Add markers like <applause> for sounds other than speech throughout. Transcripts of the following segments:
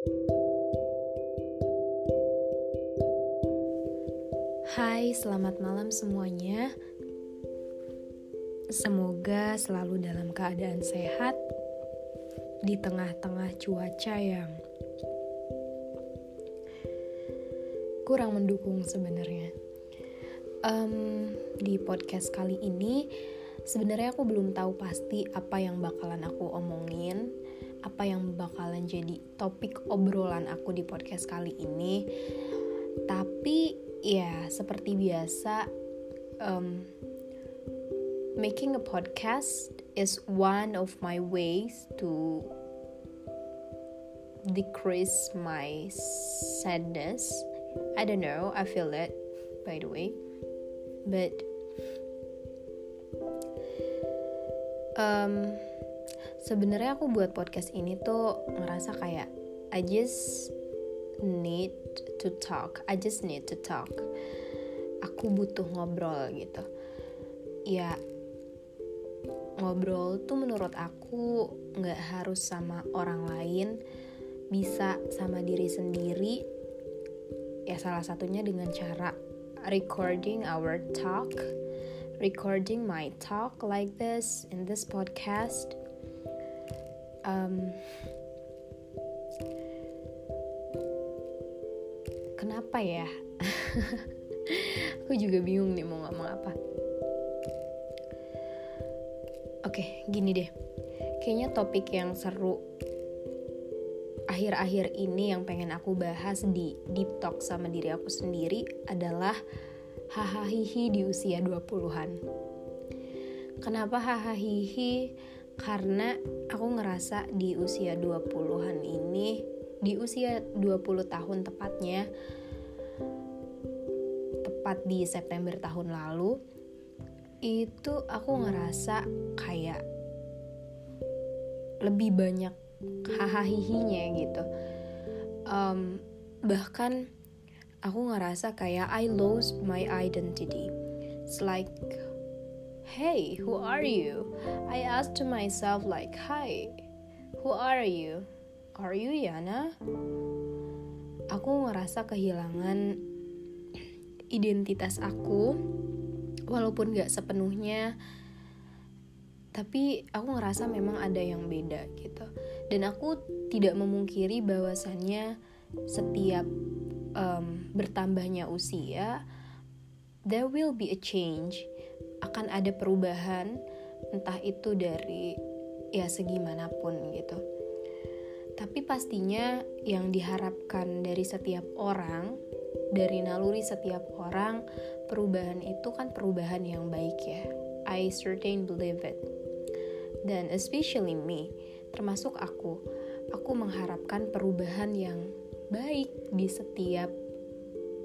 Hai, selamat malam semuanya. Semoga selalu dalam keadaan sehat di tengah-tengah cuaca yang kurang mendukung sebenarnya. Um, di podcast kali ini, sebenarnya aku belum tahu pasti apa yang bakalan aku omongin, apa yang bakalan jadi topik obrolan aku di podcast kali ini. Tapi ya seperti biasa um, making a podcast is one of my ways to decrease my sadness i don't know i feel it by the way but um, sebenarnya aku buat podcast ini tuh ngerasa kayak I just need to talk. I just need to talk. Aku butuh ngobrol gitu. Ya ngobrol tuh menurut aku nggak harus sama orang lain bisa sama diri sendiri. Ya salah satunya dengan cara recording our talk recording my talk like this in this podcast um, kenapa ya <laughs> aku juga bingung nih mau ngomong apa oke gini deh kayaknya topik yang seru akhir-akhir ini yang pengen aku bahas di deep talk sama diri aku sendiri adalah hahaha di usia 20-an. Kenapa hahaha? Karena aku ngerasa di usia 20-an ini di usia 20 tahun tepatnya tepat di September tahun lalu itu aku ngerasa kayak lebih banyak hahaha gitu. Um, bahkan aku ngerasa kayak I lost my identity. It's like hey who are you? I asked to myself like hi who are you? Are you Yana? Aku ngerasa kehilangan identitas aku walaupun gak sepenuhnya tapi aku ngerasa memang ada yang beda gitu. Dan aku tidak memungkiri bahwasannya setiap um, bertambahnya usia there will be a change akan ada perubahan entah itu dari ya segimanapun gitu tapi pastinya yang diharapkan dari setiap orang, dari naluri setiap orang, perubahan itu kan perubahan yang baik ya. I certain believe it. Dan especially me, termasuk aku, aku mengharapkan perubahan yang baik di setiap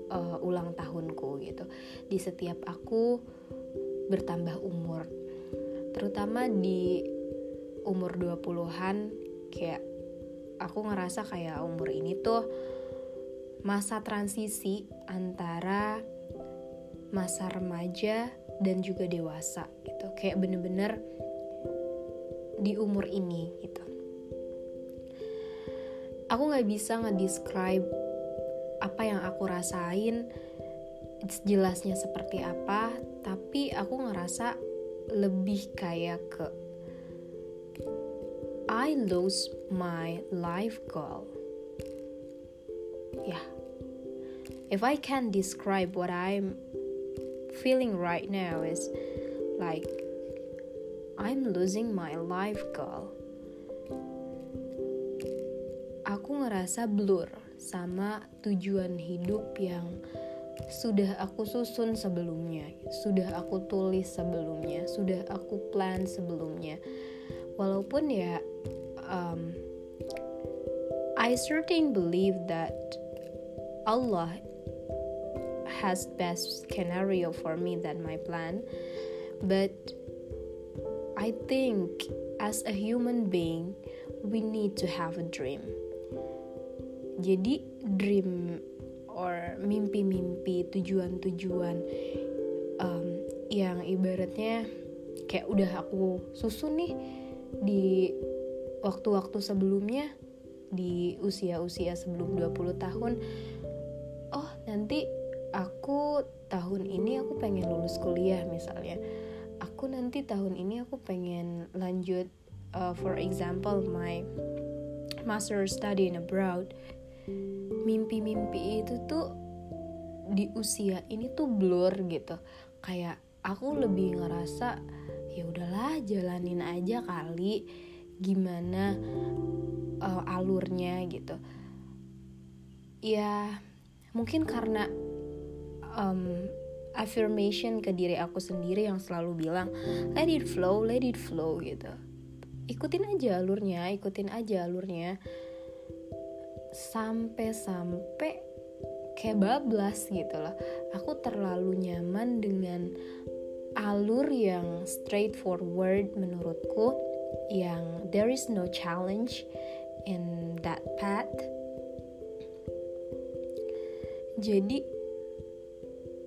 uh, ulang tahunku gitu. Di setiap aku bertambah umur. Terutama di umur 20-an kayak aku ngerasa kayak umur ini tuh masa transisi antara masa remaja dan juga dewasa gitu kayak bener-bener di umur ini gitu aku nggak bisa ngedescribe apa yang aku rasain jelasnya seperti apa tapi aku ngerasa lebih kayak ke I lose my life goal. Yeah. If I can describe what I'm feeling right now is like I'm losing my life goal. Aku ngerasa blur sama tujuan hidup yang sudah aku susun sebelumnya, sudah aku tulis sebelumnya, sudah aku plan sebelumnya. Walaupun ya um, I certainly believe that Allah has best scenario for me than my plan, but I think as a human being we need to have a dream. Jadi dream or mimpi-mimpi tujuan-tujuan um, yang ibaratnya kayak udah aku susun nih di waktu-waktu sebelumnya di usia-usia sebelum 20 tahun oh nanti aku tahun ini aku pengen lulus kuliah misalnya. Aku nanti tahun ini aku pengen lanjut uh, for example my master study in abroad mimpi-mimpi itu tuh di usia ini tuh blur gitu. Kayak aku lebih ngerasa ya udahlah jalanin aja kali gimana uh, alurnya gitu. Ya mungkin karena um, affirmation ke diri aku sendiri yang selalu bilang let it flow let it flow gitu. Ikutin aja alurnya ikutin aja alurnya sampai-sampai kayak bablas gitu loh. Aku terlalu nyaman dengan alur yang straightforward menurutku yang there is no challenge in that path. Jadi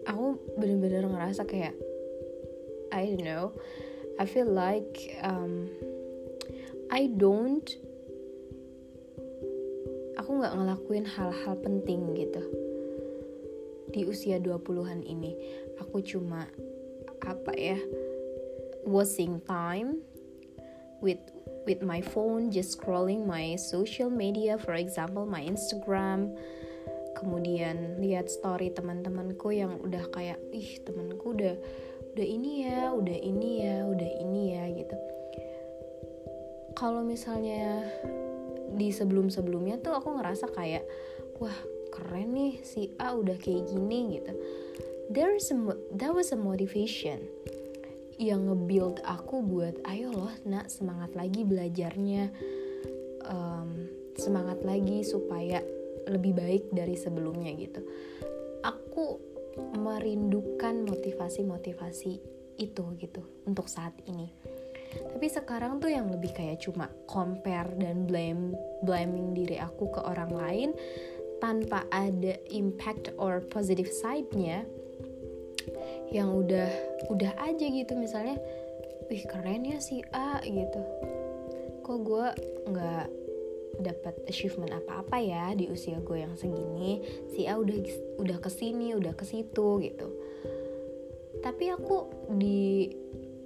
aku bener-bener ngerasa kayak I don't know. I feel like um, I don't aku nggak ngelakuin hal-hal penting gitu. Di usia 20-an ini aku cuma apa ya wasting time with with my phone just scrolling my social media for example my Instagram. Kemudian lihat story teman-temanku yang udah kayak ih temanku udah udah ini ya udah ini ya udah ini ya gitu. Kalau misalnya di sebelum-sebelumnya tuh aku ngerasa kayak wah keren nih si A udah kayak gini gitu. There is a that was a motivation yang nge-build aku buat ayo loh nak semangat lagi belajarnya. Um, semangat lagi supaya lebih baik dari sebelumnya gitu. Aku merindukan motivasi-motivasi itu gitu untuk saat ini tapi sekarang tuh yang lebih kayak cuma compare dan blame blaming diri aku ke orang lain tanpa ada impact or positive side-nya yang udah udah aja gitu. Misalnya wih keren ya si A gitu. Kok gue nggak dapat achievement apa-apa ya di usia gue yang segini? Si A udah udah ke sini udah ke situ gitu. Tapi aku di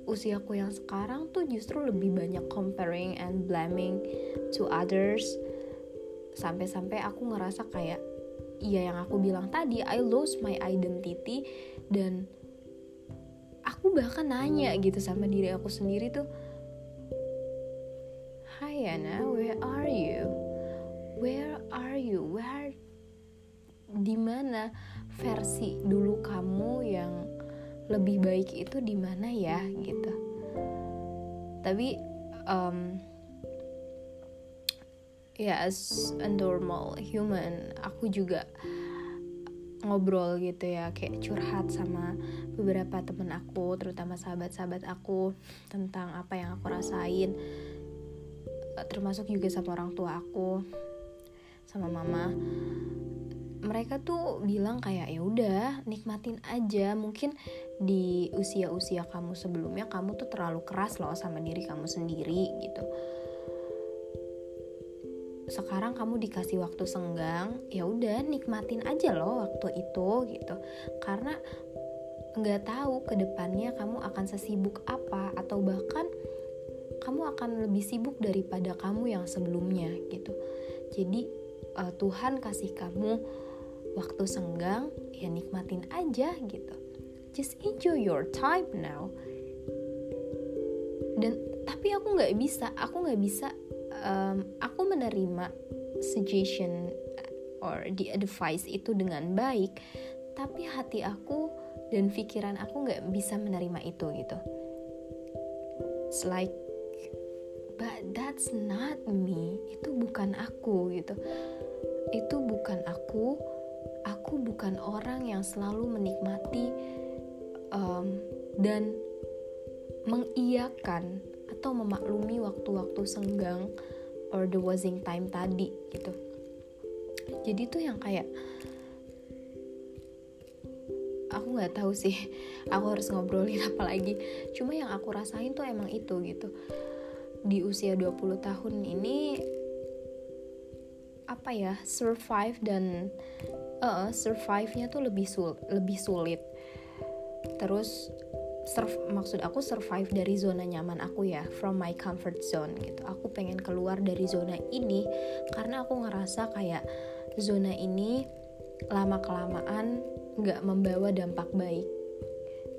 usiaku yang sekarang tuh justru lebih banyak comparing and blaming to others sampai-sampai aku ngerasa kayak iya yang aku bilang tadi I lose my identity dan aku bahkan nanya gitu sama diri aku sendiri tuh Hai Ana, where are you? Where are you? Where di mana versi dulu kamu yang lebih baik itu di mana ya gitu. Tapi um, ya as a normal human aku juga ngobrol gitu ya kayak curhat sama beberapa temen aku terutama sahabat-sahabat aku tentang apa yang aku rasain. Termasuk juga sama orang tua aku sama mama. Mereka tuh bilang kayak ya udah nikmatin aja. Mungkin di usia-usia kamu sebelumnya kamu tuh terlalu keras loh sama diri kamu sendiri gitu. Sekarang kamu dikasih waktu senggang ya udah nikmatin aja loh waktu itu gitu. Karena nggak tahu ke depannya kamu akan sesibuk apa atau bahkan kamu akan lebih sibuk daripada kamu yang sebelumnya gitu. Jadi uh, Tuhan kasih kamu waktu senggang ya nikmatin aja gitu just enjoy your time now. Dan tapi aku nggak bisa aku nggak bisa um, aku menerima suggestion or the advice itu dengan baik tapi hati aku dan pikiran aku nggak bisa menerima itu gitu. It's like but that's not me. Itu bukan aku gitu. Itu bukan aku. Aku bukan orang yang selalu menikmati um, dan mengiyakan atau memaklumi waktu-waktu senggang or the wasting time tadi gitu. Jadi tuh yang kayak aku nggak tahu sih <laughs> aku harus ngobrolin apa lagi. Cuma yang aku rasain tuh emang itu gitu. Di usia 20 tahun ini apa ya survive dan uh, survive-nya tuh lebih sul lebih sulit terus surf, maksud aku survive dari zona nyaman aku ya from my comfort zone gitu. Aku pengen keluar dari zona ini karena aku ngerasa kayak zona ini lama kelamaan nggak membawa dampak baik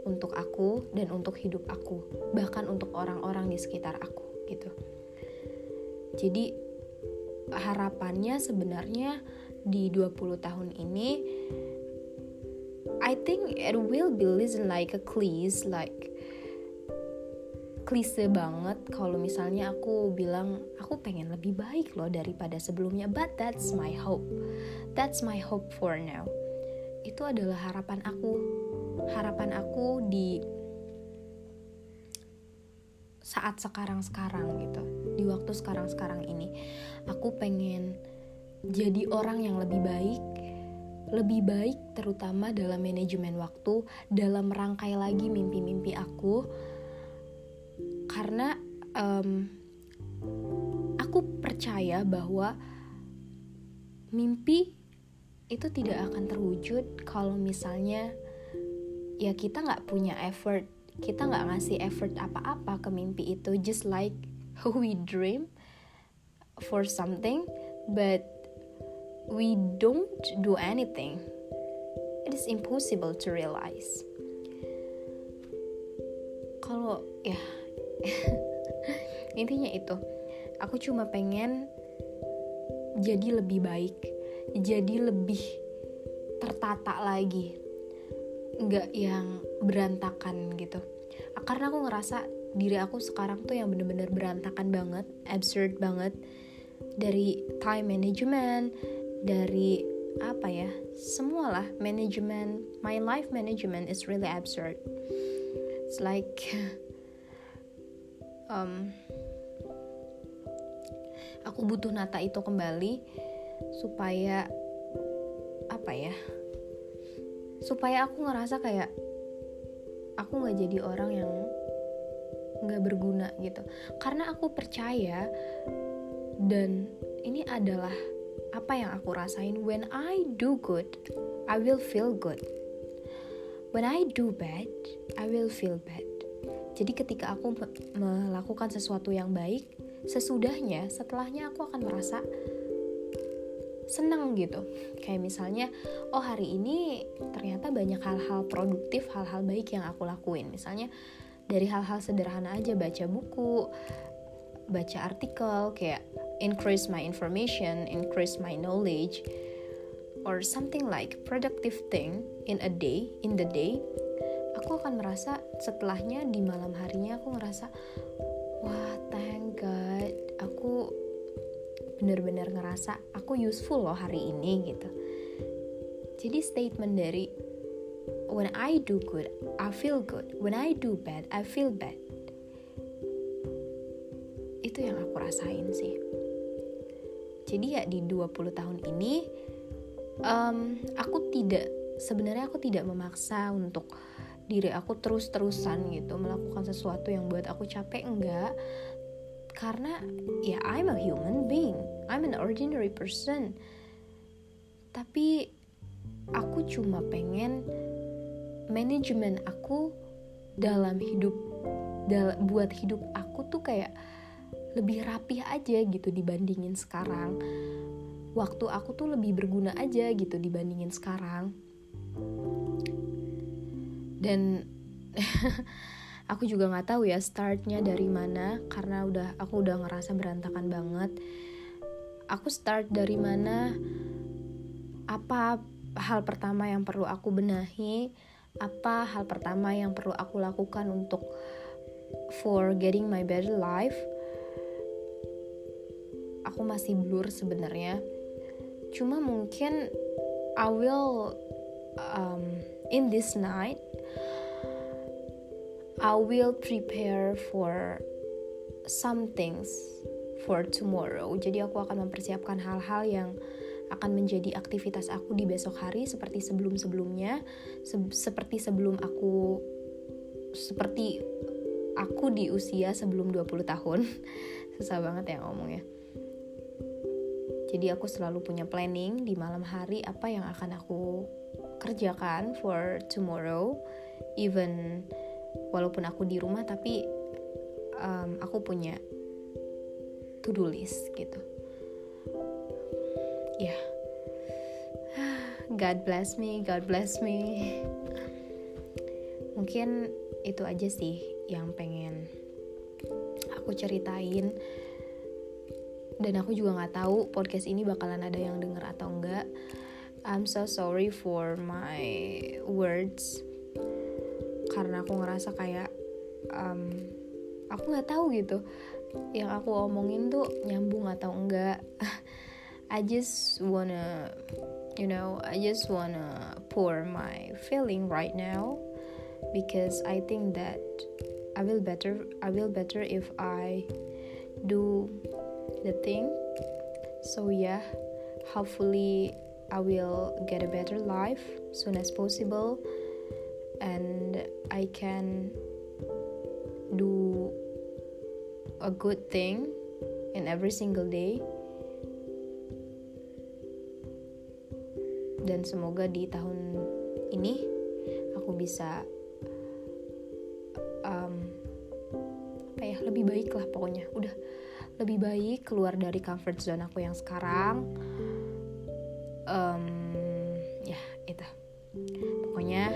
untuk aku dan untuk hidup aku bahkan untuk orang-orang di sekitar aku gitu. Jadi harapannya sebenarnya di 20 tahun ini I think it will be listen like a cliche like klise banget kalau misalnya aku bilang aku pengen lebih baik loh daripada sebelumnya. But that's my hope. That's my hope for now. Itu adalah harapan aku. Harapan aku di saat sekarang-sekarang gitu. Di waktu sekarang-sekarang ini. Aku pengen jadi orang yang lebih baik lebih baik terutama dalam manajemen waktu, dalam merangkai lagi mimpi-mimpi aku, karena um, aku percaya bahwa mimpi itu tidak akan terwujud kalau misalnya ya kita nggak punya effort, kita nggak ngasih effort apa-apa ke mimpi itu, just like <laughs> we dream for something, but we don't do anything, it is impossible to realize. Kalau ya <laughs> intinya itu, aku cuma pengen jadi lebih baik, jadi lebih tertata lagi, nggak yang berantakan gitu. Karena aku ngerasa diri aku sekarang tuh yang bener-bener berantakan banget, absurd banget dari time management, dari apa ya semualah manajemen my life management is really absurd. It's like <laughs> um, aku butuh nata itu kembali supaya apa ya supaya aku ngerasa kayak aku nggak jadi orang yang nggak berguna gitu. Karena aku percaya dan ini adalah apa yang aku rasain when I do good I will feel good. When I do bad I will feel bad. Jadi ketika aku melakukan sesuatu yang baik sesudahnya setelahnya aku akan merasa senang gitu. Kayak misalnya oh hari ini ternyata banyak hal-hal produktif hal-hal baik yang aku lakuin. Misalnya dari hal-hal sederhana aja baca buku baca artikel kayak increase my information, increase my knowledge, or something like productive thing in a day, in the day, aku akan merasa setelahnya di malam harinya aku ngerasa wah thank God aku bener-bener ngerasa aku useful loh hari ini gitu. Jadi statement dari when I do good, I feel good. When I do bad, I feel bad. Itu yang aku rasain sih jadi ya di 20 tahun ini um, aku tidak sebenarnya aku tidak memaksa untuk diri aku terus-terusan gitu melakukan sesuatu yang buat aku capek enggak. Karena ya I'm a human being I'm an ordinary person. Tapi aku cuma pengen manajemen aku dalam hidup dal buat hidup aku tuh kayak lebih rapih aja gitu dibandingin sekarang. Waktu aku tuh lebih berguna aja gitu dibandingin sekarang. Dan <laughs> aku juga nggak tahu ya startnya dari mana karena udah aku udah ngerasa berantakan banget. Aku start dari mana? Apa hal pertama yang perlu aku benahi? Apa hal pertama yang perlu aku lakukan untuk for getting my better life aku masih blur sebenarnya. Cuma mungkin I will um, in this night I will prepare for some things for tomorrow. Jadi aku akan mempersiapkan hal-hal yang akan menjadi aktivitas aku di besok hari seperti sebelum-sebelumnya. Se seperti sebelum aku seperti aku di usia sebelum 20 tahun. <laughs> Susah banget ya ngomongnya jadi aku selalu punya planning di malam hari apa yang akan aku kerjakan for tomorrow. Even walaupun aku di rumah tapi um, aku punya to do list gitu. Ya. Yeah. <sighs> God bless me God bless me. <laughs> Mungkin itu aja sih yang pengen aku ceritain dan aku juga nggak tahu podcast ini bakalan ada yang denger atau enggak I'm so sorry for my words. Karena aku ngerasa kayak um, aku nggak tahu gitu. Yang aku omongin tuh nyambung atau enggak <laughs> I just wanna you know I just wanna pour my feeling right now. Because I think that I will better I will better if I do the thing. So yeah hopefully I will get a better life soon as possible and I can do a good thing in every single day. Dan semoga di tahun ini aku bisa apa ya lebih baik lah pokoknya. Udah lebih baik keluar dari comfort zone aku yang sekarang. Um, ya itu. Pokoknya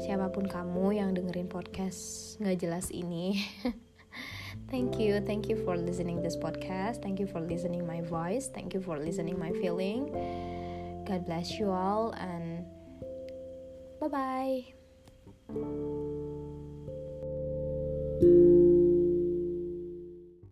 siapa pun kamu yang dengerin podcast nggak jelas ini <laughs> thank you thank you for listening this podcast. Thank you for listening my voice. Thank you for listening my feeling. God bless you all and bye bye